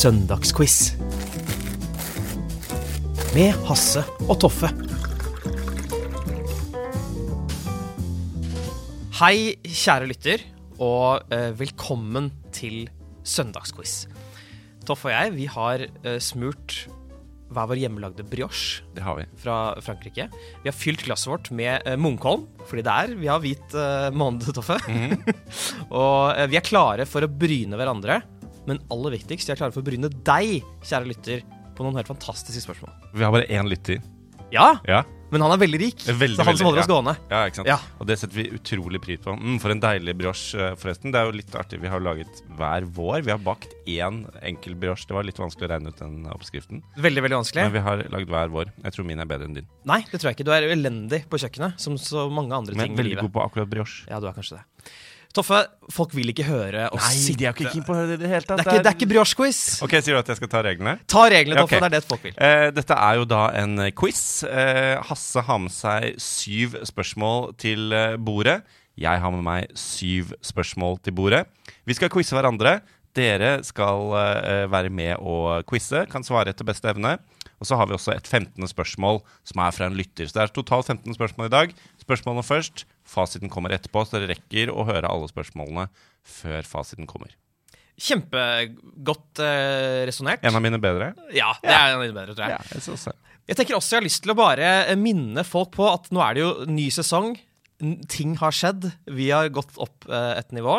Søndagsquiz. Med Hasse og Toffe. Hei, kjære lytter, og eh, velkommen til søndagsquiz. Toffe og jeg vi har eh, smurt hver vår hjemmelagde brioche Det har vi. fra Frankrike. Vi har fylt glasset vårt med eh, Munkholm, fordi det er vi har hvit eh, måned, Toffe. og eh, vi er klare for å bryne hverandre, men aller viktigst, jeg klarer klare for å bryne deg, kjære lytter, på noen helt fantastiske spørsmål. Vi har bare én lytter. Ja, Ja. men han er veldig rik, Veldig, så han som veldig, holder oss ja. gående. ja, ikke sant? Ja. Og det setter vi utrolig pris på. Mm, for en deilig brioche, eh, forresten. Det er jo litt artig. Vi har laget hver vår. Vi har bakt én enkel brioche. Det var litt vanskelig å regne ut den oppskriften. Veldig, veldig vanskelig. Men vi har lagd hver vår. Jeg tror min er bedre enn din. Nei, det tror jeg ikke. Du er elendig på kjøkkenet, som så mange andre Men ting i veldig livet. god på akkurat brioche. Ja, du er kanskje det. Toffe, folk vil ikke høre oss sitte de er ikke keen på å høre det i det hele Det tatt. er ikke, det er ikke brioche-quiz. Ok, Sier du at jeg skal ta reglene? Ta reglene, Toffe. Okay. Det er det folk vil. Uh, dette er jo da en eh, quiz. Uh, Hasse har med seg syv spørsmål til bordet. Jeg har med meg syv spørsmål til bordet. Vi skal quize hverandre. Dere skal uh, være med og quize, kan svare etter beste evne. Og så har vi også et 15. spørsmål som er fra en lytter. Så det er totalt 15 spørsmål i dag. Spørsmålene først. Fasiten kommer etterpå, så dere rekker å høre alle spørsmålene før fasiten kommer. Kjempegodt eh, resonnert. En av mine bedre? Ja, det er en av mine bedre, tror jeg. Ja, jeg synes det. Jeg tenker også jeg har lyst til å bare eh, minne folk på at nå er det jo ny sesong. Ting har skjedd. Vi har gått opp eh, et nivå.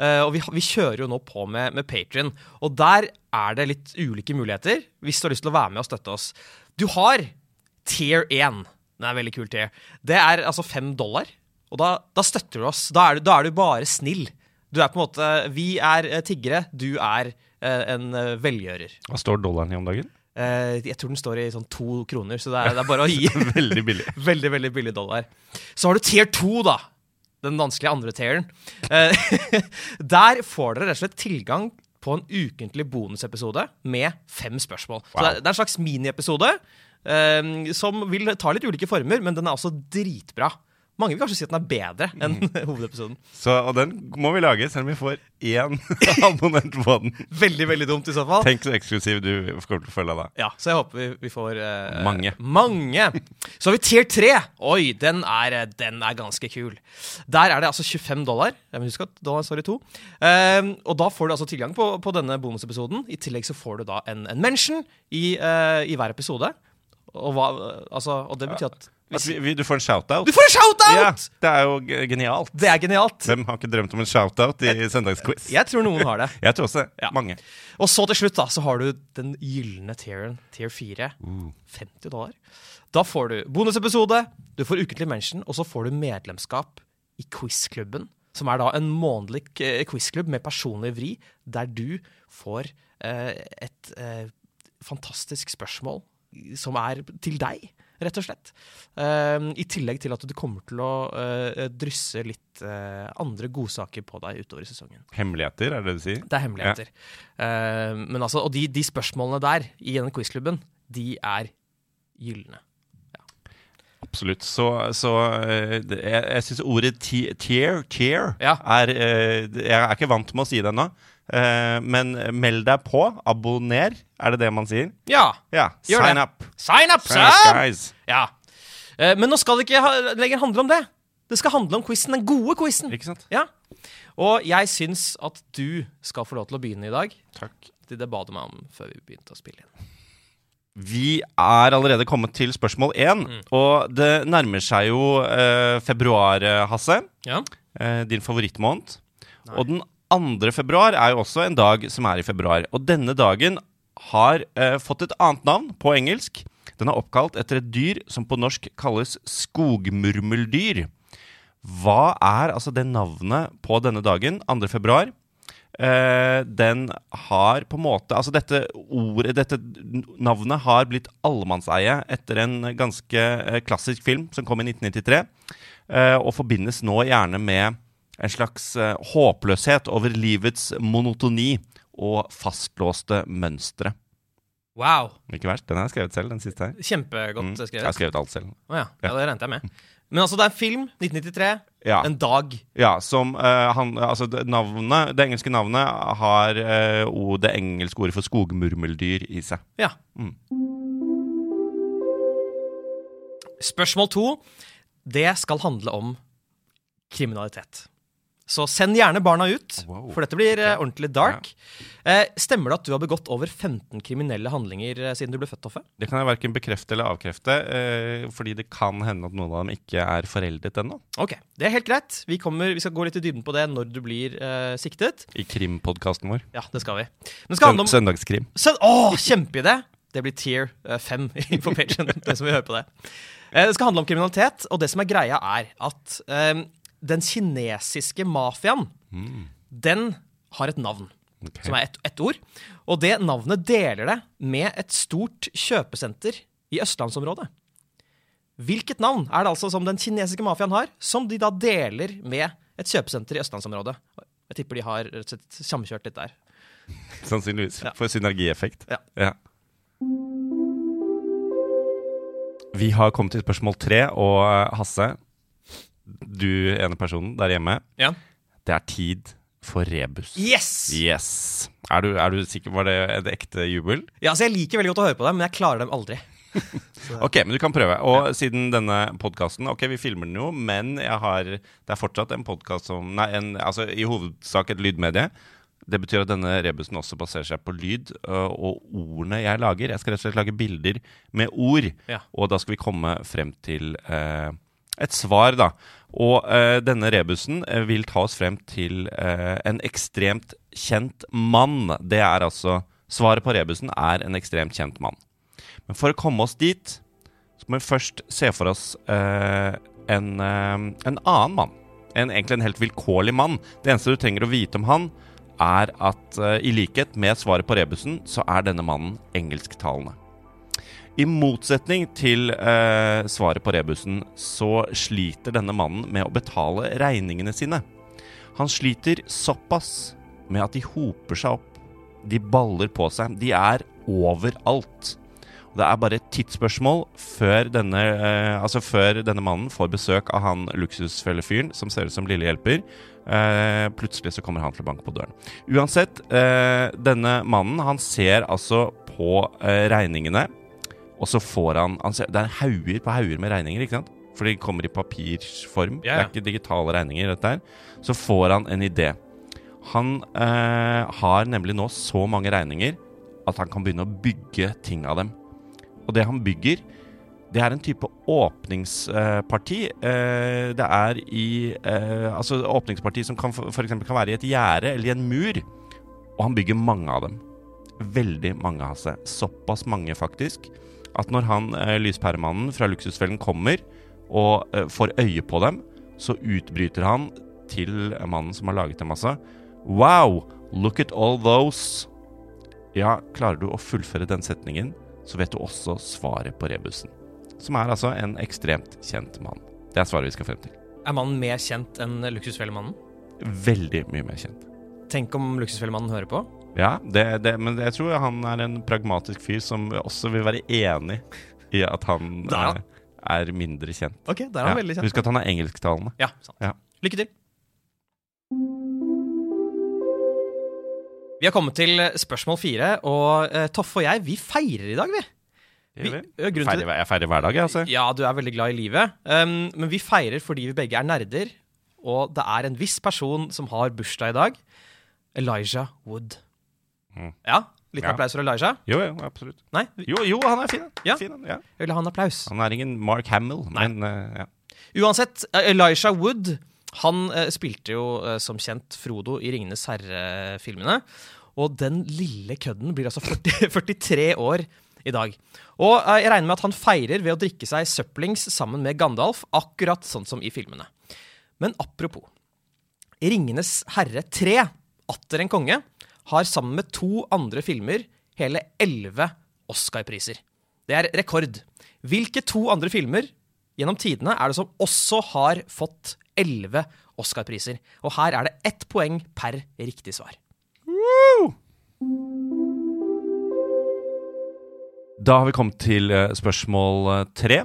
Eh, og vi, vi kjører jo nå på med, med Patrion. Og der er det litt ulike muligheter hvis du har lyst til å være med og støtte oss. Du har tier 1. Det er veldig kul tier. Det er altså fem dollar. Og da, da støtter du oss. Da er du, da er du bare snill. Du er på en måte Vi er eh, tiggere. Du er eh, en eh, velgjører. Hva står dollaren i om dagen? Eh, jeg tror den står i sånn to kroner, så det er, det er bare å gi. Veldig billig. veldig, veldig billig dollar. Så har du tier 2, da. Den vanskelige andre tieren. Eh, der får dere rett og slett tilgang på en ukentlig bonusepisode med fem spørsmål. Så det er, det er en slags miniepisode eh, som vil ta litt ulike former, men den er også dritbra. Mange vil kanskje si at den er bedre enn hovedepisoden. Så, og den må vi lage, selv om vi får én abonnent på den. Veldig, veldig dumt i så fall. Tenk så eksklusiv du kommer til å følge da. Ja, så jeg håper vi, vi får uh, Mange. Mange. Så har vi tier 3. Oi, den er, eh, den er ganske kul. Der er det altså 25 dollar. Jeg husk at dollar står i to. Um, og da får du altså tilgang på, på denne bonusepisoden. I tillegg så får du da en, en mention i, uh, i hver episode. Og, hva, altså, og det betyr At vi, vi, du får en shout-out. Du får en shout-out! Ja, det er jo genialt. Det er genialt. Hvem har ikke drømt om en shout-out i søndagsquiz? Jeg tror noen har det. Jeg tror også Ja. mange. Og så til slutt da, så har du den gylne tieren, tier 4. 50 dollar. Da får du bonusepisode, du får ukentlig mention, og så får du medlemskap i quizklubben. Som er da en månedlig eh, quizklubb med personlig vri, der du får eh, et eh, fantastisk spørsmål som er til deg, rett og slett. Eh, I tillegg til at du kommer til å eh, drysse litt eh, andre godsaker på deg utover i sesongen. Hemmeligheter, er det det du sier? Det er hemmeligheter. Ja. men altså, og de, de spørsmålene der i denne quizklubben, de er gylne. Absolutt. Så, så eh, jeg, jeg syns ordet tear, tier, tier Ja. er Jeg er ikke vant med å si det ennå. Eh, men meld deg på. Abonner, er det det man sier? Ja! Ja. Gjør Sign det. up. Sign up, son! guys. Ja. Uh, men nå skal det ikke ha, lenger handle om det. Det skal handle om quizen, den gode quizen. Ikke sant? Ja. Og jeg syns at du skal få lov til å begynne i dag. Takk. Det ba du meg om før vi begynte å spille inn. Vi er allerede kommet til spørsmål én, Mm. og det nærmer seg jo eh, februar, Hasse. Ja. Din favorittmåned. Og den 2. februar er jo også en dag som er i februar. Og denne dagen har eh, fått et annet navn på engelsk. Den er oppkalt etter et dyr som på norsk kalles skogmurmeldyr. Hva er altså det navnet på denne dagen, 2. februar? Eh, den har på en måte Altså, dette ordet, dette navnet har blitt allemannseie etter en ganske eh, klassisk film som kom i 1993, eh, og forbindes nå gjerne med en slags eh, håpløshet over livets monotoni og fastlåste mønstre. Wow. Ikke verst. Den har jeg skrevet selv, den siste her. Kjempegodt Mm, Jeg har skrevet. skrevet alt selv. Oh, ja. ja, det regnet jeg med. Men altså, det er en film, 1993. Ja. En dag. Ja, som uh, han, altså det, navnet, det engelske navnet har uh, o- det engelske ordet for skogmurmeldyr i seg. Ja. Mm. Spørsmål to. Det skal handle om kriminalitet. Så send gjerne barna ut, Wow. for dette blir okay. ordentlig dark. Eh, stemmer det at du har begått over 15 kriminelle handlinger eh, siden du ble født, Toffe? Det kan jeg verken bekrefte eller avkrefte, eh, fordi det kan hende at noen av dem ikke er foreldet ennå. Ok, Det er helt greit. Vi, kommer, vi skal gå litt i dybden på det når du blir eh, siktet. I krimpodkasten vår. Ja, det skal vi. Men det skal om Søndagskrim. Søn Åh, kjempeidé! Det blir tier eh, fem på Patreon, det som vi hører på det. Eh, Det skal handle om kriminalitet, og det som er greia, er at eh, den kinesiske mafiaen, den har et navn. Okay. Som er ett et ord. Og det navnet deler det med et stort kjøpesenter i østlandsområdet. Hvilket navn er det altså som den kinesiske mafiaen har, som de da deler med et kjøpesenter i østlandsområdet? Jeg tipper de har rett og slett samkjørt litt der. Sannsynligvis. Ja. For synergieffekt. Ja. Vi har kommet til spørsmål tre, og eh, Hasse, du ene personen der hjemme, Ja. det er tid for rebus. Yes! Yes. Er du, er du sikker? Var det et ekte jubel? Ja, altså Jeg liker veldig godt å høre på dem, men jeg klarer dem aldri. Ok, men du kan prøve. Og siden denne podkasten Ok, vi filmer den jo, men jeg har, det er fortsatt en podkast som Nei, en, altså i hovedsak et lydmedie. Det betyr at denne rebusen også baserer seg på lyd øh, og ordene jeg lager. Jeg skal rett og slett lage bilder med ord, Ja. og da skal vi komme frem til eh, et svar, da. Og eh, denne rebusen eh, vil ta oss frem til eh, en ekstremt kjent mann. Det er altså Svaret på rebusen er en ekstremt kjent mann. Men for å komme oss dit, så må vi først se for oss eh, en, eh, en annen mann. En, egentlig en helt vilkårlig mann. Det eneste du trenger å vite om han, er at eh, i likhet med svaret på rebusen, så er denne mannen engelsktalende. I motsetning til eh, svaret på rebusen, så sliter denne mannen med å betale regningene sine. Han sliter såpass med at de hoper seg opp. De baller på seg. De er overalt. Og Det er bare et tidsspørsmål før denne, eh, altså før denne mannen får besøk av han luksusfellefyren som ser ut som lille hjelper. Eh, plutselig så kommer han til å banke på døren. Uansett, eh, denne mannen han ser altså på eh, regningene, og så får han, han ser, Det er hauger på hauger med regninger, ikke sant? For de kommer i papirform. Ja, ja. Det er ikke digitale regninger, dette her. Så får han en idé. Han eh, har nemlig nå så mange regninger at han kan begynne å bygge ting av dem. Og det han bygger, det er en type åpningsparti. Eh, det er i eh, Altså åpningsparti som kan for f.eks. kan være i et gjerde eller i en mur. Og han bygger mange av dem. Veldig mange, av seg. Såpass mange, faktisk, at når han eh, lyspæremannen fra Luksusfellen kommer og eh, får øye på dem, så utbryter han til mannen som har laget dem, altså. Wow! Look at all those. Ja, klarer du å fullføre den setningen, så vet du også svaret på rebusen. Som er altså en ekstremt kjent mann. Det er svaret vi skal frem til. Er mannen mer kjent enn Luksusfellemannen? Veldig mye mer kjent. Tenk om Luksusfellemannen hører på. Ja, det, det, men jeg tror han er en pragmatisk fyr som også vil være enig i at han Da er eh, er mindre kjent. Ok, der er han Ja, veldig kjent. Husk at han er engelsktalende. Ja, sant. Ja. Lykke til. Vi har kommet til spørsmål fire, og uh, Toffe og jeg, vi feirer i dag, vi. vi til Feirer, jeg feirer hver dag, jeg, altså. Ja, du er veldig glad i livet. Um, men vi feirer fordi vi begge er nerder, og det er en viss person som har bursdag i dag. Elijah Wood. Mm. Ja, liten Ja. applaus for Elijah. Jo, jo, absolutt. Nei, Jo, jo, han er fin. Ja. fin ja. jeg vil ha en applaus. Han er ingen Mark Hamill, Nei. men uh, ja. Uansett, eh, Elijah Wood han uh, spilte jo uh, som kjent Frodo i Ringenes herre-filmene. Og den lille kødden blir altså 40, 43 år i dag. Og jeg regner med at han feirer ved å drikke seg søplings sammen med Gandalf, akkurat sånn som i filmene. Men apropos. Ringenes herre 3, Atter en konge, har sammen med to andre filmer hele elleve Oscar-priser. Det er rekord. Hvilke to andre filmer gjennom tidene er det som også har fått elleve Oscar-priser? Og her er det ett poeng per riktig svar. Da har vi kommet til eh, spørsmål eh, tre.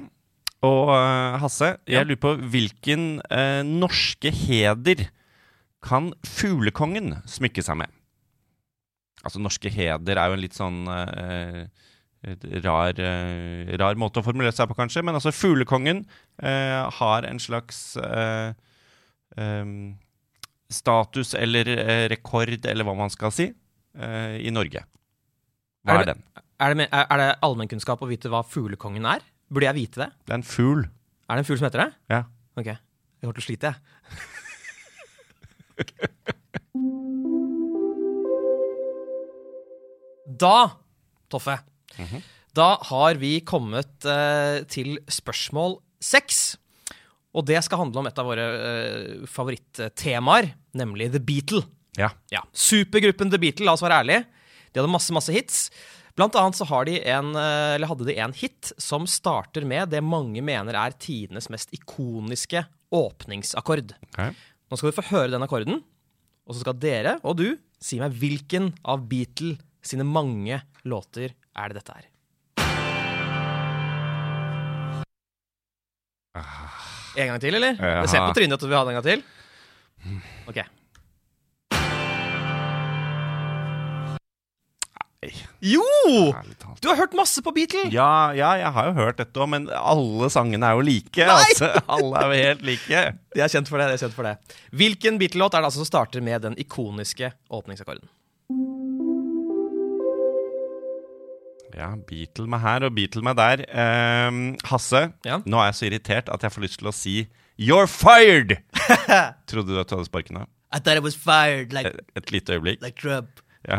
Og eh, Hasse, jeg lurer på hvilken eh, norske heder kan fuglekongen smykke seg med? Altså, norske heder er jo en litt sånn eh, rar, eh, rar måte å formulere seg på, kanskje. Men altså, fuglekongen eh, har en slags eh, em, status eller eh, rekord, eller hva man skal si, eh, i Norge. Hva Er er det- den? Er det, er er det allmennkunnskap å vite hva fuglekongen er? Burde jeg vite det? Det er en fugl. Er det en fugl som heter det? Ja. Ok. Jeg kommer til å slite, jeg. da, Toffe, da har vi kommet eh, til spørsmål seks. Og det skal handle om et av våre eh, favorittemaer, nemlig The Beatle. Ja. Ja, Supergruppen The Beatle, la oss være ærlige. De hadde masse, masse hits. Blant annet så har de en, eh, eller hadde de en hit som starter med det mange mener er tidenes mest ikoniske åpningsakkord. Okay. Nå skal du få høre den akkorden, og så skal dere og du si meg hvilken av Beatle sine mange låter er det dette her. En gang til, eller? Jeg ser på trynet at du vil ha det en gang til. Ok. Jo! Du har hørt masse på Beatle! Ja, ja, jeg har jo hørt dette òg, men alle sangene er jo like. Altså, alle er jo helt like. Jeg er kjent for det. de er kjent for det. Hvilken Beatle-låt er det altså som starter med den ikoniske åpningsakkorden? Ja, Beatle meg her og Beatle meg der. Um, Hasse, Ja? nå er jeg så irritert at jeg får lyst til å si You're fired! Trodde du at du hadde sparken av? I thought it was fired like, Et, et lite øyeblikk. like Trump. Ja.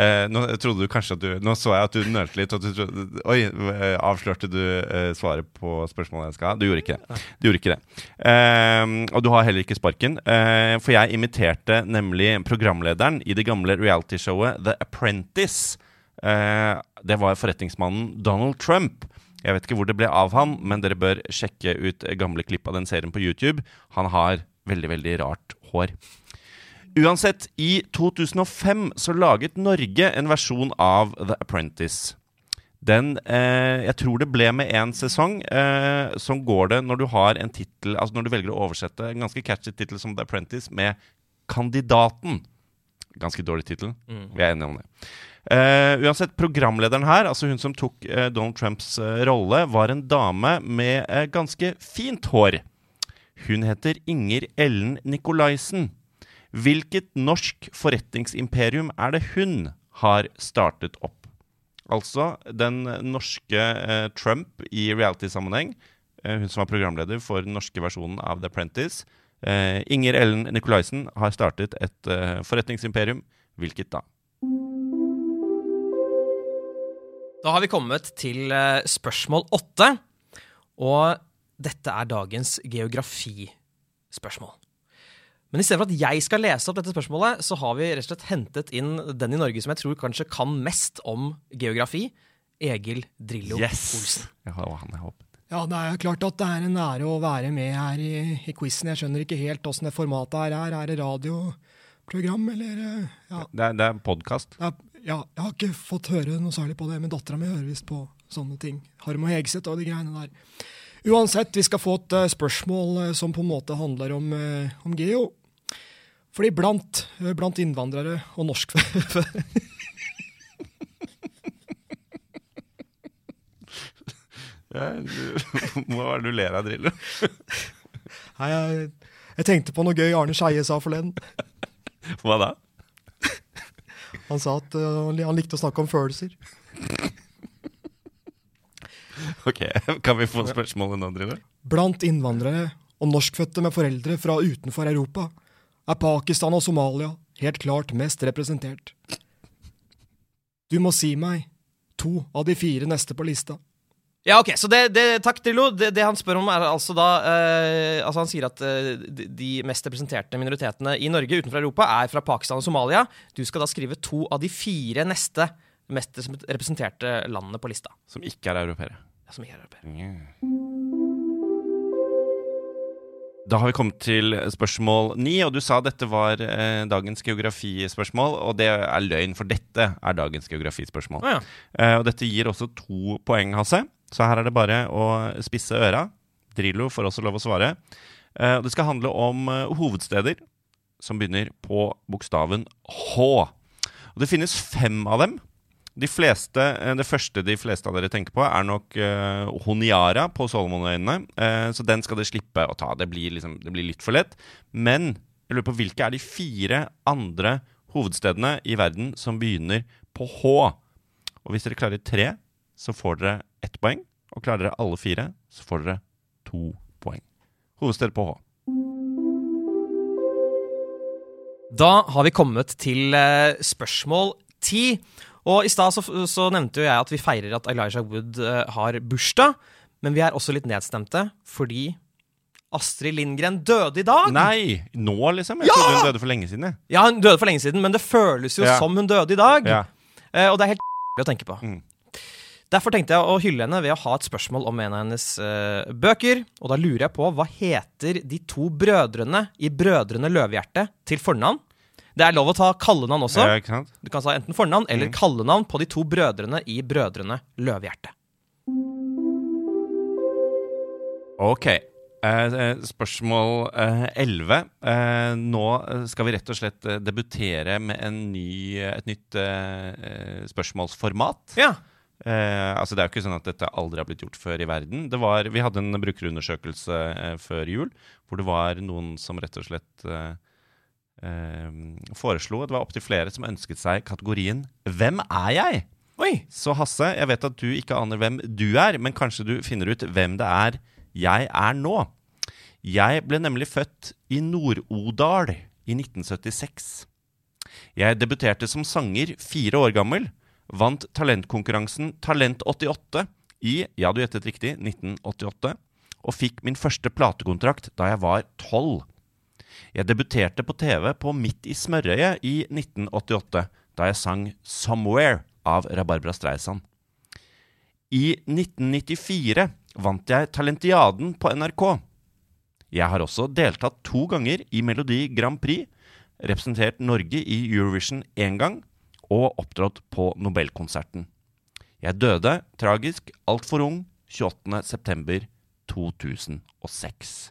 Eh, nå trodde du kanskje at du Nå så jeg at du nølte litt. Du trodde, oi, eh, avslørte du eh, svaret på spørsmålet jeg skal ha? Du gjorde ikke det. Du gjorde ikke det. Ehm, og du har heller ikke sparken. For jeg imiterte nemlig programlederen i det gamle realityshowet The Apprentice. Eh, det var forretningsmannen Donald Trump. Jeg vet ikke hvor det ble av han, men dere bør sjekke ut gamle klipp av den serien på YouTube. Han har veldig, veldig rart hår. Uansett, i 2005 så laget Norge en versjon av The Apprentice. Den eh, Jeg tror det ble med én sesong. Eh, sånn går det når du har en tittel Altså når du velger å oversette en ganske catchy tittel som The Apprentice med Kandidaten. Ganske dårlig tittel. Vi er enige om det. Uh, uansett, programlederen her, altså hun som tok uh, Donald Trumps uh, rolle, var en dame med ganske fint hår. Hun heter Inger Ellen Nikolaisen. Hvilket norsk forretningsimperium er det hun har startet opp? Altså den norske Trump i reality-sammenheng. Hun som var programleder for den norske versjonen av The Apprentice. Eh, Inger Ellen Nikolaisen har startet et eh, forretningsimperium. Hvilket da? Da har vi kommet til eh, spørsmål åtte. Og dette er dagens geografispørsmål. Men i stedet for at jeg skal lese opp dette spørsmålet, så har vi rett og slett hentet inn den i Norge som jeg tror kanskje kan mest om geografi. Egil Drillo Olsen. Ja, har, han jeg håpet. Ja, det er jo klart at det er en ære å være med her i, i quizen. Jeg skjønner ikke helt åssen det formatet her er. Er det radioprogram, eller eh, ja, Det er, det er podkast. ja, jeg har ikke fått høre noe særlig på det, men dattera mi hører visst på sånne ting. Harm og Hegseth og de greiene der. Uansett, vi skal få et eh, spørsmål eh, som på en måte handler om, om geo. Fordi blant, blant innvandrere og norsk Ja, du- Hva er det du ler av, Drillo? Nei, jeg, jeg tenkte på noe gøy Arne Skeie sa forleden. Hva da? Han sa at uh, han likte å snakke om følelser. Ok, Kan vi få spørsmålet nå, Drillo? Blant innvandrere og norskfødte med foreldre fra utenfor Europa er Pakistan og Somalia helt klart mest representert. Du må si meg to av de fire neste på lista. Ja, ok, så det, det, Takk, Drillo. Det, det han spør om, er altså da eh, Altså Han sier at eh, de- mest representerte minoritetene i Norge utenfor Europa er fra Pakistan og Somalia. Du skal da skrive to av de fire neste mest representerte landene på lista. Som ikke er europeere. Ja, Som ikke er europeere. Da har vi kommet til spørsmål ni, og du sa dette var eh, dagens geografispørsmål. Og det er løgn, for dette er dagens geografispørsmål. Ah, ja. Eh, og dette gir også to poeng, Hasse. Så her er det bare å spisse øra. Drillo får også lov å svare. Eh, det skal handle om eh, hovedsteder som begynner på bokstaven H. Og det finnes fem av dem. De fleste, eh, det første de fleste av dere tenker på, er nok uh, Honiara på Solomonøyene. Uh, så den skal dere slippe å ta. Det blir, liksom, det blir litt for lett. Men jeg lurer på hvilke er de fire andre hovedstedene i verden som begynner på H? Og hvis dere klarer tre, så får dere ett poeng. Og klarer dere alle fire, så får dere to poeng. Hovedsted på H. Da har vi kommet til eh, spørsmål ti. Og i stad så, så nevnte jo jeg at vi feirer at Elijah Wood eh, har bursdag. Men vi er også litt nedstemte fordi Astrid Lindgren døde i dag. Nei! Nå, liksom? Jeg trodde hun døde for lenge siden. jeg. Ja, hun døde for lenge siden, men det føles jo Ja. som hun døde i dag. Ja. Eh, og det er helt å tenke på. Mm. Derfor tenkte jeg å hylle henne ved å ha et spørsmål om en av hennes uh, bøker. Og da lurer jeg på hva heter de to brødrene i Brødrene Løvehjerte til fornavn? Det er lov å ta kallenavn også. Ja? Du kan ta enten fornavn eller Mm. kallenavn på de to brødrene i Brødrene Løvehjerte. Ok. Eh, eh, spørsmål elleve. Eh, nå eh, skal vi rett og slett debutere med en ny, et nytt spørsmålsformat. Ja. Eh, altså Det er jo ikke sånn at dette aldri har blitt gjort før i verden. Det var, vi hadde en brukerundersøkelse eh, før jul hvor det var noen som rett og slett eh, eh, foreslo Det var opptil flere som ønsket seg kategorien 'Hvem er jeg?' Oi! Så Hasse, jeg vet at du ikke aner hvem du er, men kanskje du finner ut hvem det er jeg er nå. Jeg ble nemlig født i Nord-Odal i 1976. Jeg debuterte som sanger fire år gammel, vant talentkonkurransen Talent 88 i, ja du gjettet riktig, 1988, og fikk min første platekontrakt da jeg var tolv. Jeg debuterte på TV på Midt i smørøyet i 1988, da jeg sang 'Somewhere' av Rabarbra Streisand. I 1994 vant jeg Talentiaden på NRK. Jeg har også deltatt to ganger i Melodi Grand Prix, representert Norge i Eurovision én gang og opptrådt på Nobelkonserten. Jeg døde tragisk altfor ung 28.9.2006.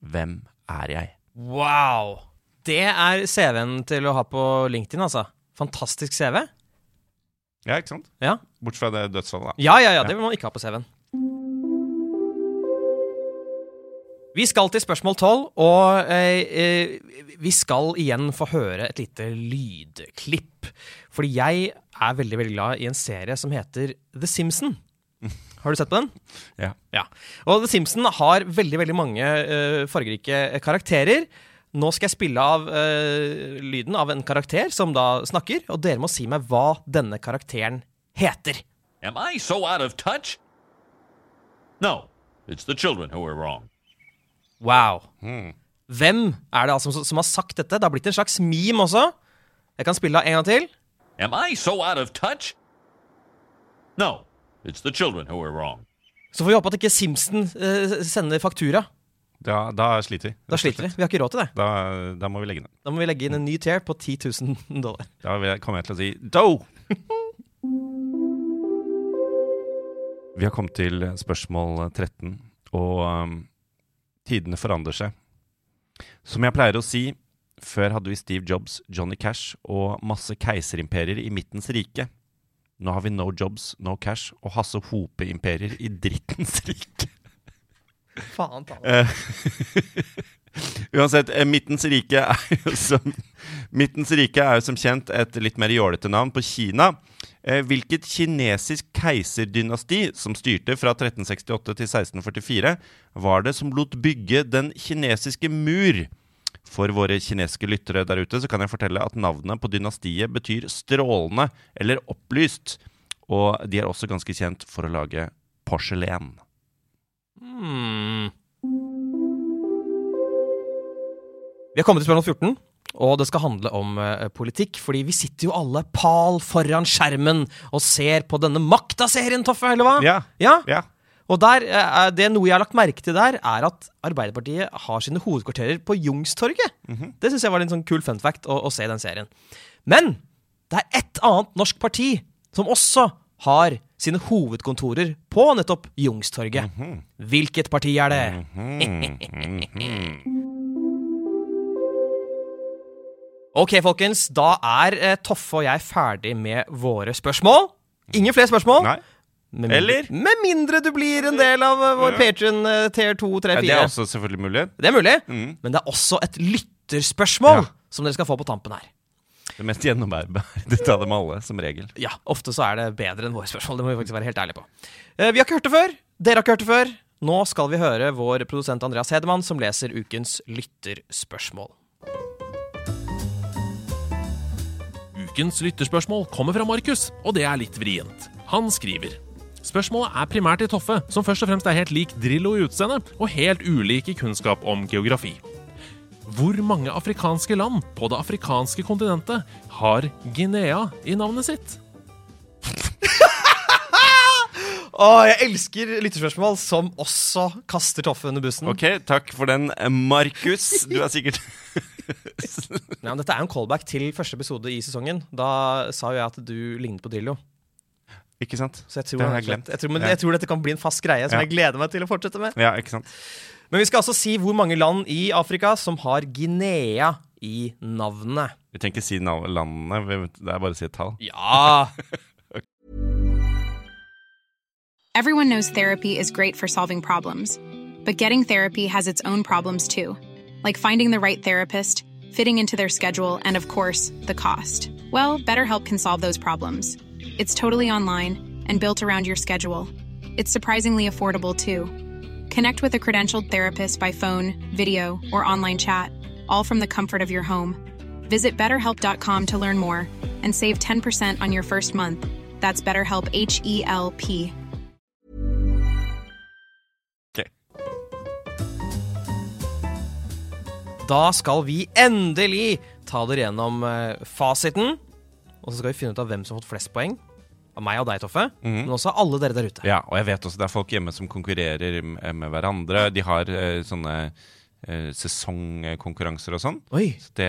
Hvem er jeg? Wow! Det er CV-en til å ha på LinkedIn, altså. Fantastisk CV. Ja, ikke sant? Ja, Bortsett fra det dødsfallet, da. ja, ja, ja det vil man ikke ha på CV-en. Vi skal til spørsmål tolv, og eh, eh, vi skal igjen få høre et lite lydklipp. Fordi jeg er veldig veldig glad i en serie som heter The Simpson. Har du sett på den? Ja. Ja. Og The Simpson har veldig veldig mange uh, fargerike karakterer. Nå skal jeg spille av uh, lyden av en karakter som da snakker, og dere må si meg hva denne karakteren heter. Am I so out of touch? No, it's the children who are wrong. Wow. Hvem er det altså som, som har sagt dette? Det har blitt en slags meme også. Jeg kan spille av en gang til. Am I so out of touch? No, it's the children who are wrong. Så får vi håpe at ikke Simpson eh, sender faktura. Da, da sliter vi. Da sliter vi. Vi har ikke råd til det. Da, da må vi legge ned. Da må vi legge inn en ny tier på 10 000 dollar. Da vil jeg- kommer jeg til å si do! Vi har kommet til spørsmål 13, og um, tidene forandrer seg. Som jeg pleier å si, før hadde vi Steve Jobs, Johnny Cash og masse keiserimperier i midtens rike. Nå har vi No Jobs, No Cash og Hasse Hope-imperier i drittens rike. Faen ta Eh, Uansett, eh, Midtens rike som Midtens rike er jo som kjent et litt mer jålete navn på Kina. Eh, hvilket kinesisk keiserdynasti som styrte fra 1368 til 1644, var det som lot bygge den kinesiske mur? For våre kinesiske lyttere der ute så kan jeg fortelle at navnet på dynastiet betyr strålende eller opplyst. Og de er også ganske kjent for å lage porselen? Hmm. Vi har kommet til spørsmål 14, og det skal handle om uh, politikk. Fordi vi sitter jo alle pal foran skjermen og ser på denne Makta-serien, Toffe, eller hva? Ja. ja? Ja. Og der, eh, det noe jeg har lagt merke til der, er at Arbeiderpartiet har sine hovedkvarterer på Youngstorget. Det syns jeg var en sånn kul fun fact å, å se i den serien. Men det er ett annet norsk parti som også har sine hovedkontorer på nettopp Youngstorget. Hvilket parti er det? Ok, folkens. Da er eh, Toffe og jeg ferdig med våre spørsmål. Ingen flere spørsmål. Nei. Med mindre, Eller? Med mindre du blir en del av eh, vår Patreon uh, tier 2, 3, 4. Ja, det er også selvfølgelig mulig. Det er mulig, Mm. men det er også et lytterspørsmål Ja. som dere skal få på tampen her. Det mest gjennomarbeidede av dem alle, som regel. Ja, Ofte så er det bedre enn våre spørsmål. Det må vi faktisk være helt ærlige på. Eh, vi har ikke hørt det før. Dere har ikke hørt det før. Nå skal vi høre vår produsent Andreas Hedemann som leser ukens lytterspørsmål. Ukens lytterspørsmål kommer fra Markus, og det er litt vrient. Han skriver Spørsmålet er primært til Toffe, som først og fremst er helt lik Drillo i utseende, og helt ulik i kunnskap om geografi. Hvor mange afrikanske land på det afrikanske kontinentet har Guinea i navnet sitt? Å, jeg elsker lytterspørsmål som også kaster Toffe under bussen. Ok, takk for den, Markus. Du er sikkert Nei, men dette er en callback til første episode i sesongen. Da sa jo jeg at du lignet på Drillo. Ikke sant? Så jeg tror, Det har jeg glemt. Jeg tror, men Ja. jeg tror dette kan bli en fast greie som Ja. jeg gleder meg til å fortsette med. Ja, ikke sant? Men vi skal altså si hvor mange land i Afrika som har Guinea i navnet. Vi trenger ikke si nav- landene, det er bare å si et tall. Ja! Everyone knows therapy is great for solving problems, but getting therapy has its own problems too, like finding the right therapist, fitting into their schedule, and of course, the cost. Well, BetterHelp can solve those problems. It's totally online and built around your schedule. It's surprisingly affordable too. Connect with a credentialed therapist by phone, video, or online chat, all from the comfort of your home. Visit betterhelp.com to learn more and save 10% on your first month. That's BetterHelp H E L P. Ok. Da skal vi endelig ta dere gjennom eh, fasiten. Og så skal vi finne ut av hvem som har fått flest poeng. Av meg og deg, Toffe. Men også av alle dere der ute. Ja, og jeg vet også det er folk hjemme som konkurrerer med hverandre. De har uh, sånne uh, sesongkonkurranser og sånn. Så det,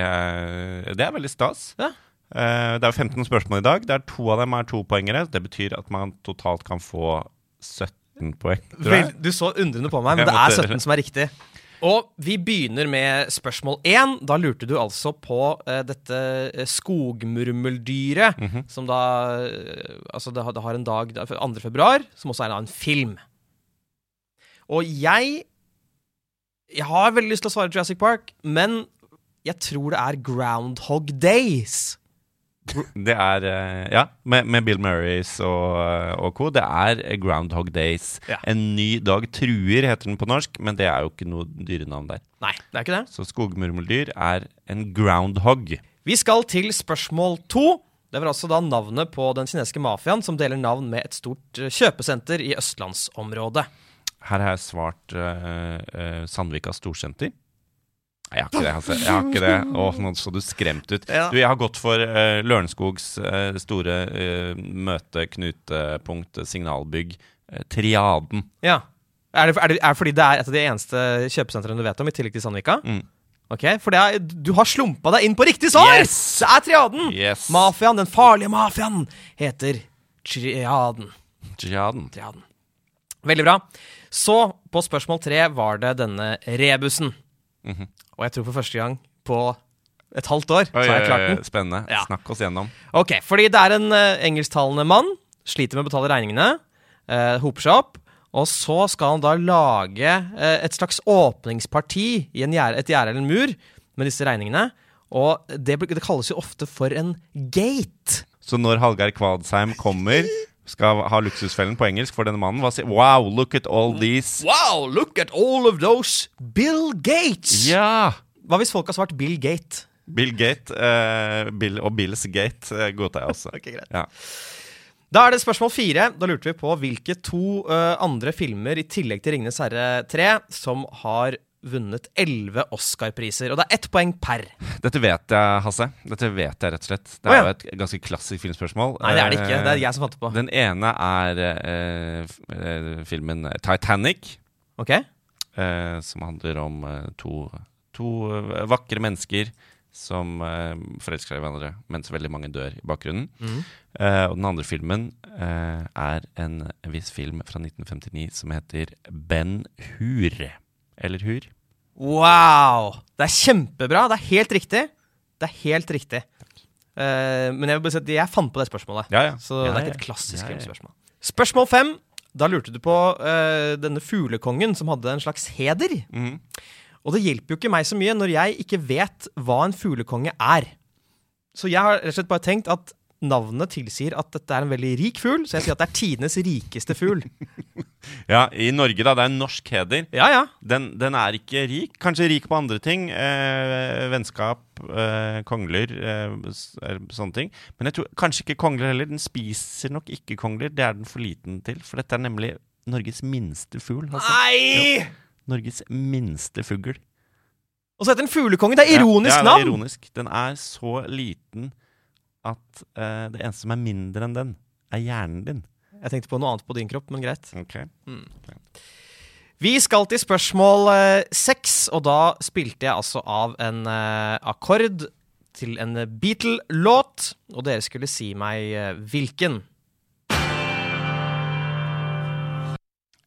det er veldig stas. Ja. Uh, det er jo 15 spørsmål i dag. Det er To av dem er topoengere. Det betyr at man totalt kan få 17 poeng. Vel, du så undrende på meg, men det er 17 som er riktig. Og vi begynner med spørsmål 1. Da lurte du altså på uh, dette eh, skogmurmeldyret, som da uh, Altså, det har, det har en dag det er 2. februar, som også er en en film. Og jeg Jeg har veldig lyst til å svare Jurassic Park, men jeg tror det er Groundhog Days. Det er eh, Ja, med, med Bill Murrays og, og co. Det er Groundhog Days. Ja. En ny dag truer, heter den på norsk, men det er jo ikke noe dyrenavn der. Nei, det er ikke det. Så skogmurmeldyr er en groundhog. Vi skal til spørsmål to. Det var altså da navnet på den kinesiske mafiaen som deler navn med et stort eh, kjøpesenter i østlandsområdet. Her har jeg svart uh, uh, Sandvika Storsenter. Nei, jeg har ikke det. Altså. Jeg har ikke det. Åh, nå så du skremt ut. Ja. Du, jeg har gått for uh, Lørenskogs uh, store uh, møte, knutepunkt, signalbygg. Uh, Triaden. Ja. Er det, er, det, er det fordi det er et av de eneste kjøpesentrene du vet om, i tillegg til Sandvika? Mm. Ok, For det er, du har slumpa deg inn på riktig svar! Yes! Det er Triaden! Yes. Mafiaen, den farlige mafiaen, heter Triaden. Triaden. Triaden. Veldig bra. Så, på spørsmål tre var det denne rebusen. Mhm. Og jeg tror for første gang på et halvt år så har jeg klart den. spennende. Ja. Snakk oss gjennom. Ok, fordi det er en uh, engelsktalende mann, sliter med å betale regningene, Uh, hoper seg opp, og så skal han da lage uh, et slags åpningsparti i en gjerde, et gjerde eller en mur med disse regningene, og det, det kalles jo ofte for en gate. Så når Hallgeir Kvadsheim kommer, skal ha luksusfellen på engelsk for denne mannen, var sier Wow, look at all these Wow, look at all of those Bill Gates! Ja! Hva hvis folk har svart Bill Gate? Bill Gate eh, Bill og Bills Gate eh, godtar jeg også. Ok, greit. Ja. Da er det spørsmål fire. Da lurte vi på hvilke to uh, andre filmer i tillegg til 'Ringenes herre 3' som har vunnet elleve Oscar-priser. Og det er ett poeng per. Dette vet jeg, Hasse. Dette vet jeg rett og slett. Det er ja. jo et ganske klassisk filmspørsmål. Nei, det er det ikke. Det er Eh, jeg som fant det på. Den ene er eh, eh, filmen Titanic, Ok? eh, som handler om eh, to, to eh, vakre mennesker som eh, forelsker seg i hverandre mens veldig mange dør i bakgrunnen. Mm. Eh, og den andre filmen eh, er en viss film fra 1959 som heter Ben Hur. Eller Hur. Wow! Det er kjempebra. Det er helt riktig. Det er helt riktig. Uh, men jeg vil bare si at jeg fant på det spørsmålet. Ja, ja. Så Ja, det er ikke et klassisk filmspørsmål. Spørsmål fem. Da lurte du på uh, denne fuglekongen som hadde en slags heder. Mm. Og det hjelper jo ikke meg så mye når jeg ikke vet hva en fuglekonge er. Så jeg har rett og slett bare tenkt at navnet tilsier at dette er en veldig rik fugl, så jeg sier at det er tidenes rikeste fugl. Ja, I Norge, da. Det er en norsk heder. Ja, ja. Den, den er ikke rik. Kanskje rik på andre ting. Eh, vennskap, eh, kongler, eh, sånne ting. Men jeg tror kanskje ikke kongler heller. Den spiser nok ikke kongler. Det er den for liten til. For dette er nemlig Norges minste fugl. Altså. Nei! Norges minste fugl. Og så heter den fuglekongen. Det er ironisk ja, ja, det er ironisk. Den er så liten at eh, det eneste som er mindre enn den, er hjernen din. Jeg tenkte på noe annet på din kropp, men greit. Ok. Vi skal til spørsmål eh, seks, og da spilte jeg altså av en eh, akkord til en Beatle-låt, og dere skulle si meg eh, hvilken.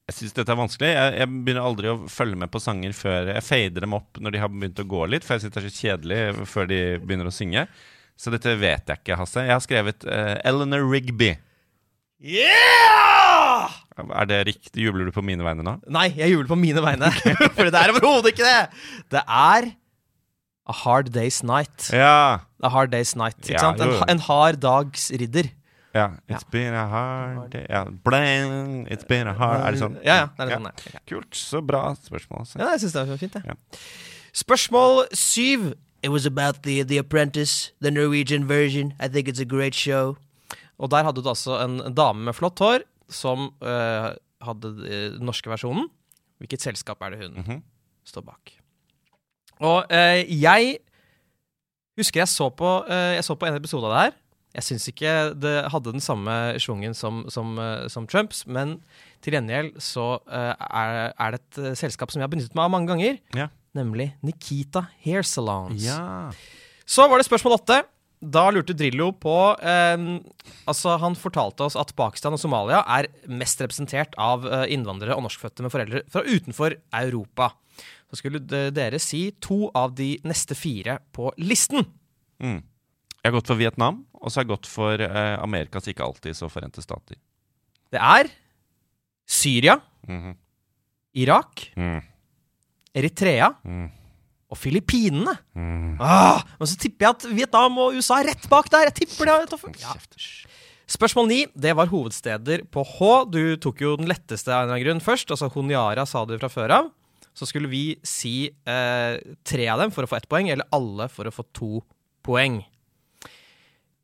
Jeg syns dette er vanskelig. Jeg, jeg begynner aldri å følge med på sanger før Jeg fader dem opp når de har begynt å gå litt, for jeg syns det er så kjedelig før de begynner å synge. Så dette vet jeg ikke, Hasse. Jeg har skrevet uh, Eleanor Rigby. Yeah! Er det riktig? Jubler du på mine vegne nå? Nei, jeg jubler på mine vegne, for det er overhodet ikke det! Det er A Hard Day's Night. Ja. A Hard Day's Night, ikke Ja, sant? En, en hard dags ridder. ja. It's been a hard day ja. Bling, It's been a hard Er det sånn? Ja, ja. Det er sånn, ja. Kult. Så bra spørsmål. Så. Ja, jeg syns det var fint, jeg. Ja. Spørsmål syv. It was about the, the Apprentice, the Norwegian version. I think it's a great show. Og der hadde du altså en, dame med flott hår som uh, hadde øh, den norske versjonen. Hvilket selskap er det hun Mhm. står bak? Og uh, jeg husker jeg så på, uh, jeg så på en episode av det her. Jeg syns ikke det hadde den samme schwungen som, som, som Trumps, men til gjengjeld så er, er det et selskap som jeg har benyttet meg av mange ganger Ja. nemlig Nikita Hair Salons. ja. Så var det spørsmål åtte. Da lurte Drillo på eh, Altså, han fortalte oss at Pakistan og Somalia er mest representert av eh, innvandrere og norskfødte med foreldre fra utenfor Europa. Så skulle dere si to av de neste fire på listen. Mm. Jeg har gått for Vietnam, og så har jeg gått for eh, Amerikas ikke alltid så forente stater. Det er Syria, Mhm. Irak, Mm. Eritrea Mm. Og Filippinene. Mm. Ah, men så tipper jeg at Vietnam og USA er rett bak der. Jeg tipper det. Ja. Spørsmål ni, det var hovedsteder på H. Du tok jo den letteste av en eller annen grunn først. Altså Honiara sa du fra før av. Så skulle vi si eh, tre av dem for å få ett poeng, eller alle for å få to poeng.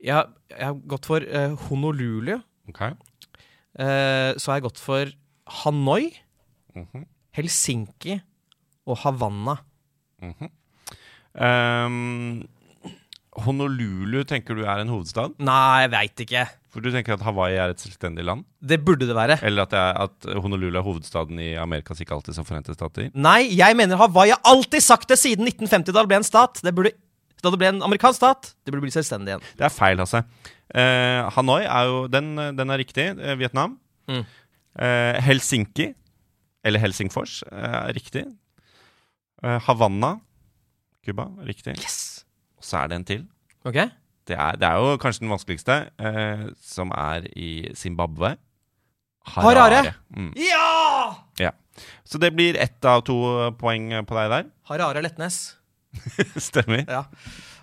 Jeg, har- jeg har gått for eh, Honolulu. Okay. Eh, så har jeg gått for Hanoi, Mhm. Helsinki og Havanna. Ehm, Honolulu tenker du er en hovedstad? Nei, jeg veit ikke. For du tenker at Hawaii er et selvstendig land? Det burde det være. Eller at, er, at Honolulu er hovedstaden i Amerikas ikke alltid så forente stater? Nei, jeg mener Hawaii har alltid sagt det siden 1950, da det ble en stat. Det burde, da det ble en amerikansk stat. Det burde bli selvstendig igjen. Det er feil, Hasse. Eh, Hanoi er jo Den, den er riktig. Eh, Vietnam. Mm. Eh, Helsinki, eller Helsingfors, eh, er riktig. Eh, Havanna, Cuba, riktig. Yes! Og så er det en til. Ok? Det er, det er jo kanskje den vanskeligste, eh, som er i Zimbabwe. Harare. Mm. Ja! Ja. Så det blir ett av to poeng på deg der. Harare Letnes. Stemmer. Ja.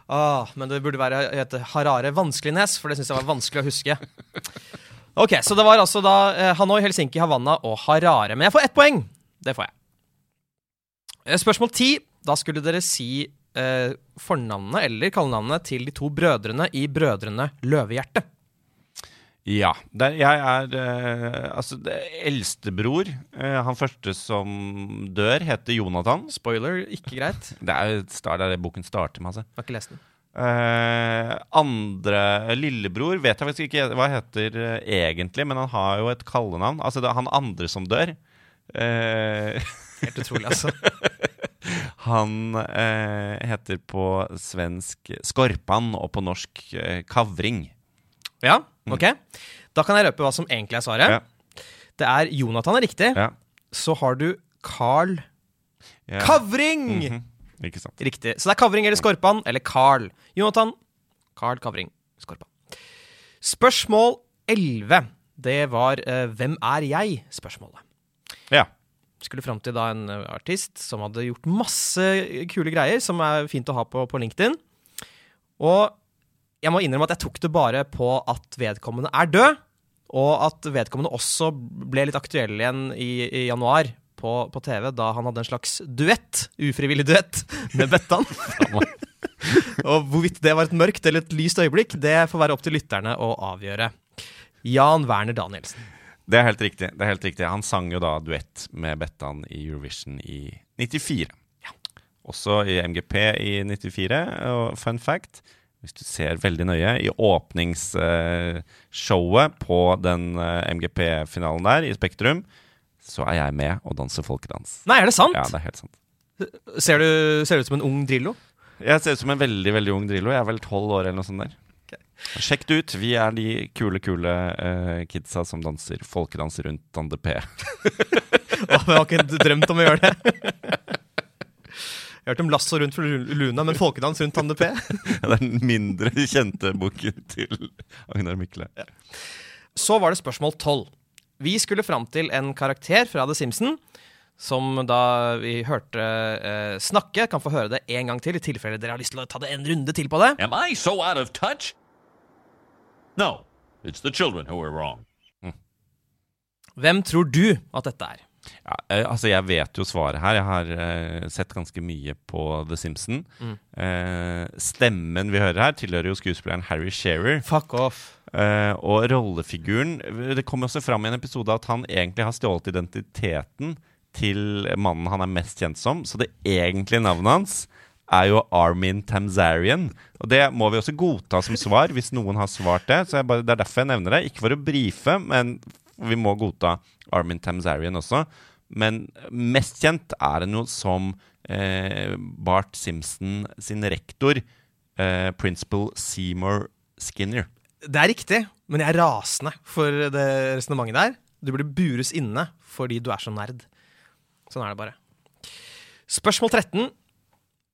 Åh, men det burde være hete Harare Vanskelignes, for det syns jeg var vanskelig å huske. Ok, Så det var altså da eh, Hanoi, Helsinki, Havanna og Harare. Men jeg får ett poeng. Det får jeg. Eh, Spørsmål ti. Da skulle dere si eh, fornavnet eller kallenavnet til de to brødrene i Brødrene Løvehjerte. Ja. Der, jeg er eh, Altså, eldstebror, eh, han første som dør, heter Jonathan. Spoiler, ikke greit. Det er start, er det boken starter med, altså. Har ikke lest den. Eh, andre Lillebror vet jeg faktisk ikke hva heter eh, egentlig, men han har jo et kallenavn. Altså, det er han andre som dør. Eh, Helt utrolig, altså. han eh, heter på svensk Skorpan og på norsk eh, Kavring. Ja, ok. Da kan jeg røpe hva som egentlig er svaret. Ja. Det er Jonathan er riktig. Ja. Så har du Carl Ja. Kavring! Mhm. Ikke sant. Riktig. Så det er Kavring eller Skorpan eller Carl. Jonathan, Carl Kavring, Skorpan. Spørsmål 11. Det var eh, Hvem er jeg?-spørsmålet. Ja. Skulle fram til da en eh, artist som hadde gjort masse kule greier, som er fint å ha på, på LinkedIn. Og jeg må innrømme at jeg tok det bare på at vedkommende er død, og at vedkommende også ble litt aktuell igjen i, i januar på, på TV, da han hadde en slags duett, ufrivillig duett, med Bettan. og hvorvidt det var et mørkt eller et lyst øyeblikk, det får være opp til lytterne å avgjøre. Jan Werner Danielsen. Det er helt riktig. det er helt riktig. Han sang jo da duett med Bettan i Eurovision i 94. Også i MGP i 94. Og fun fact, hvis du ser veldig nøye, i åpningsshowet på den eh, MGP-finalen der i Spektrum, så er jeg med og danser folkedans. Nei, er det sant? Ja, det er helt sant. Ser du ser du ut som en ung Drillo? Jeg ser ut som en veldig veldig ung Drillo. Jeg er vel tolv år eller noe sånt der. Sjekk det ut. Vi er de kule, kule uh, kidsa som danser folkedans rundt Tande P. Åh, jeg har ikke drømt om å gjøre det. Jeg har hørt om lasso rundt Luna, men folkedans rundt Tande P. det er den mindre kjente boken til Agnar Mykle. Så var det spørsmål 12. Vi skulle fram til en karakter fra The Simpson, som da vi hørte uh, snakke, kan få høre det en gang til, i tilfelle dere har lyst til å ta det en runde til på det. Am I so out of touch? No, it's the children who are wrong. Hvem tror du at dette er? Ja, eh, altså Jeg vet jo svaret her. Jeg har uh, sett ganske mye på The Simpson. uh, stemmen vi hører her, tilhører jo skuespilleren Harry Shearer. Fuck off. Uh, og rollefiguren Det kommer også fram i en episode at han egentlig har stjålet identiteten til mannen han er mest kjent som. Så det egentlige navnet hans er jo Armin Tamzarian. Og det må vi også godta som svar hvis noen har svart det. Så bare, Det er derfor jeg nevner det. Ikke for å brife, men vi må godta Armin Tamzarian også. Men mest kjent er han jo som eh, Bart Simpson sin rektor, eh, principal Seymour Skinner. Det er riktig, men jeg er rasende for det resonnementet der. Du burde bures inne fordi du er så nerd. Sånn er det bare. Spørsmål 13.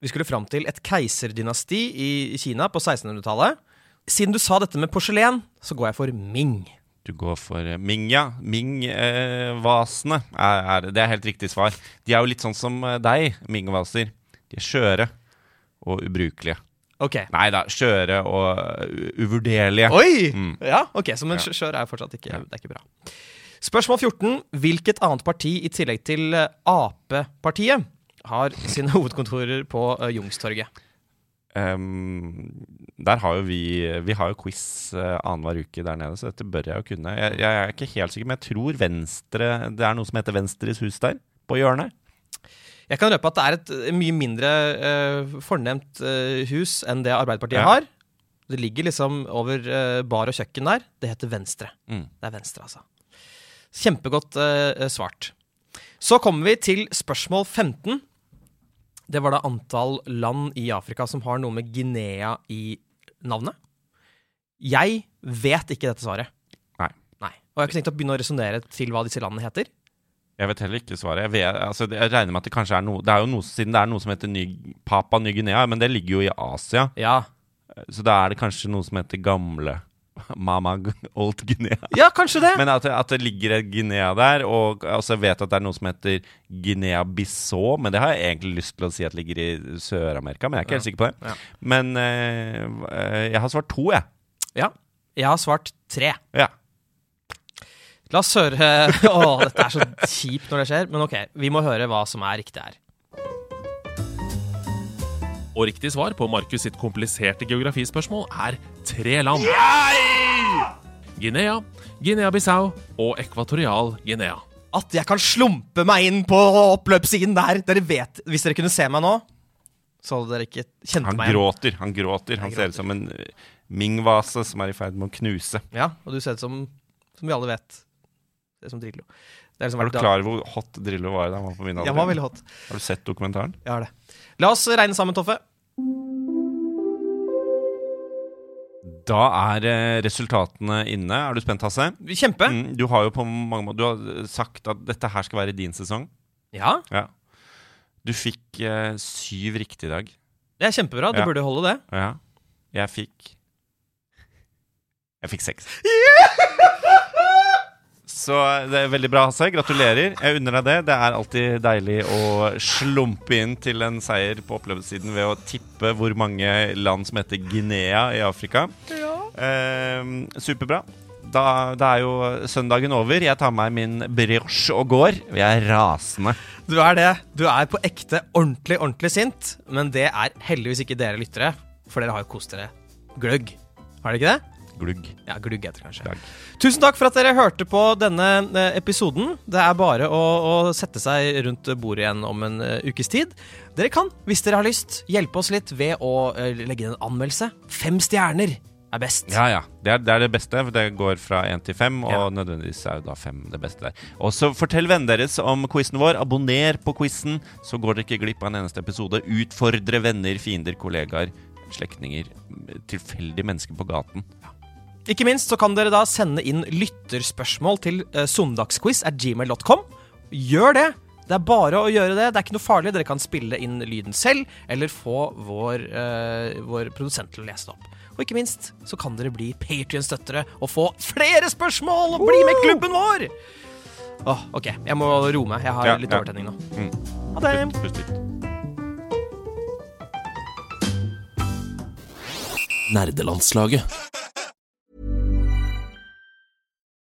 Vi skulle fram til et keiserdynasti i Kina på 1600-tallet. Siden du sa dette med porselen, så går jeg for Ming. Du går for eh, Ming, ja. Ming-vasene Eh, Det er helt riktig svar. De er jo litt sånn som eh, deg, Ming-vaser. De er skjøre og ubrukelige. Okay. Nei da, skjøre og uh, uvurderlige. Oi! Mm. Ja, ok, Så men skjør er fortsatt ikke, det er ikke bra. Spørsmål 14. Hvilket annet parti i tillegg til eh, Ap-partiet har sine hovedkontorer på uh, Jungstorget. Um, der har jo vi Vi har jo quiz uh, annenhver uke der nede, så dette bør jeg jo kunne. Jeg, jeg er ikke helt sikker, men jeg tror Venstre Det er noe som heter Venstres hus der, på hjørnet. Jeg kan røpe at det er et eh, mye mindre uh, fornemt uh, hus enn det Arbeiderpartiet Ja. har. Det ligger liksom over uh, bar og kjøkken der. Det heter Venstre. Mm. Det er Venstre, altså. Kjempegodt eh, svart. Så kommer vi til spørsmål 15. Det var da antall land i Afrika som har noe med Guinea i navnet. Jeg vet ikke dette svaret. Nei. Nei. Og jeg har ikke tenkt å begynne å resonnere til hva disse landene heter. Jeg vet heller ikke svaret. Jeg, vet, altså, jeg regner med at det kanskje er noe Det er jo noe, Siden det er noe som heter Ny, Papa Ny-Guinea, men det ligger jo i Asia. Ja, Så da er det kanskje noe som heter gamle Mama Old Guinea. ja kanskje det. Men at at det ligger et Guinea der, og altså, jeg vet at det er noe som heter Guinea-Bissau, men det har jeg egentlig lyst til å si at ligger i Sør-Amerika, men jeg er ikke helt sikker på det. Ja. Men eh, jeg har svart to, jeg. Ja. Jeg har svart tre. Ja. La oss høre Å, dette er så kjipt når det skjer, men ok. Vi må høre hva som er riktig her. Og riktig svar på Markus sitt kompliserte geografispørsmål er tre land. Guinea, Guinea-Bissau og Ekvatorial Guinea. At jeg kan slumpe meg inn på oppløpssiden der. Dere vet, Hvis dere kunne se meg nå, så hadde dere ikke kjent Han meg igjen. gråter. Han gråter. Han Jeg ser ut som en mingvase Ming-vase som er i ferd med å knuse. Ja, og du ser ut som, som vi alle vet, det er som Drillo. Det er liksom Er du klar over hvor hot Drillo var da han var på min alder? Jeg var veldig hot. Har du sett dokumentaren? Jeg har det. La oss regne sammen, Toffe. Da er eh, resultatene inne. Er du spent, Hasse? Kjempe. Mm, du har jo på mange måter Du har sagt at dette her skal være din sesong. Ja, Ja. Du fikk eh, syv riktig i dag. det er kjempebra. Du Ja. burde holde det. Ja. Jeg fikk Jeg fikk seks. Så det er veldig bra, Hasse. Gratulerer. Jeg unner deg det. Det er alltid deilig å slumpe inn til en seier på opplevelsessiden ved å tippe hvor mange land som heter Guinea i Afrika. Eh, superbra. Da, da er jo søndagen over. Jeg tar med meg min brioche og går. Vi jeg er rasende. Du er det. Du er på ekte ordentlig, ordentlig sint. Men det er heldigvis ikke dere lyttere, for dere har jo kost dere gløgg. Har dere ikke det? Glugg. Ja, glugg heter det kanskje. Glugg. Tusen takk for at dere hørte på denne eh, episoden. Det er bare å, å sette seg rundt bordet igjen om en uh, ukes tid. Dere kan, hvis dere har lyst, hjelpe oss litt ved å uh, legge inn en anmeldelse. Fem stjerner er best. Ja, ja. Det er, det er det beste. for Det går fra én til fem, og Ja. nødvendigvis er jo da fem det beste der. Og så fortell vennene deres om quizen vår. Abonner på quizen, så går dere ikke glipp av en eneste episode. Utfordre venner, fiender, kollegaer, slektninger, tilfeldige mennesker på gaten. Ikke minst så kan dere da sende inn lytterspørsmål til uh, søndagsquiz at gmail.com. Gjør det! Det er bare å gjøre det. Det er ikke noe farlig. Dere kan spille inn lyden selv, eller få vår, eh, vår produsent til å lese det opp. Og ikke minst så kan dere bli Patrion-støttere og få flere spørsmål og bli med i klubben vår! Åh, OK. Jeg må roe meg. Jeg har Ja, litt ja. overtenning nå. Mm. Ha det. Pust, pust litt. Nerdelandslaget.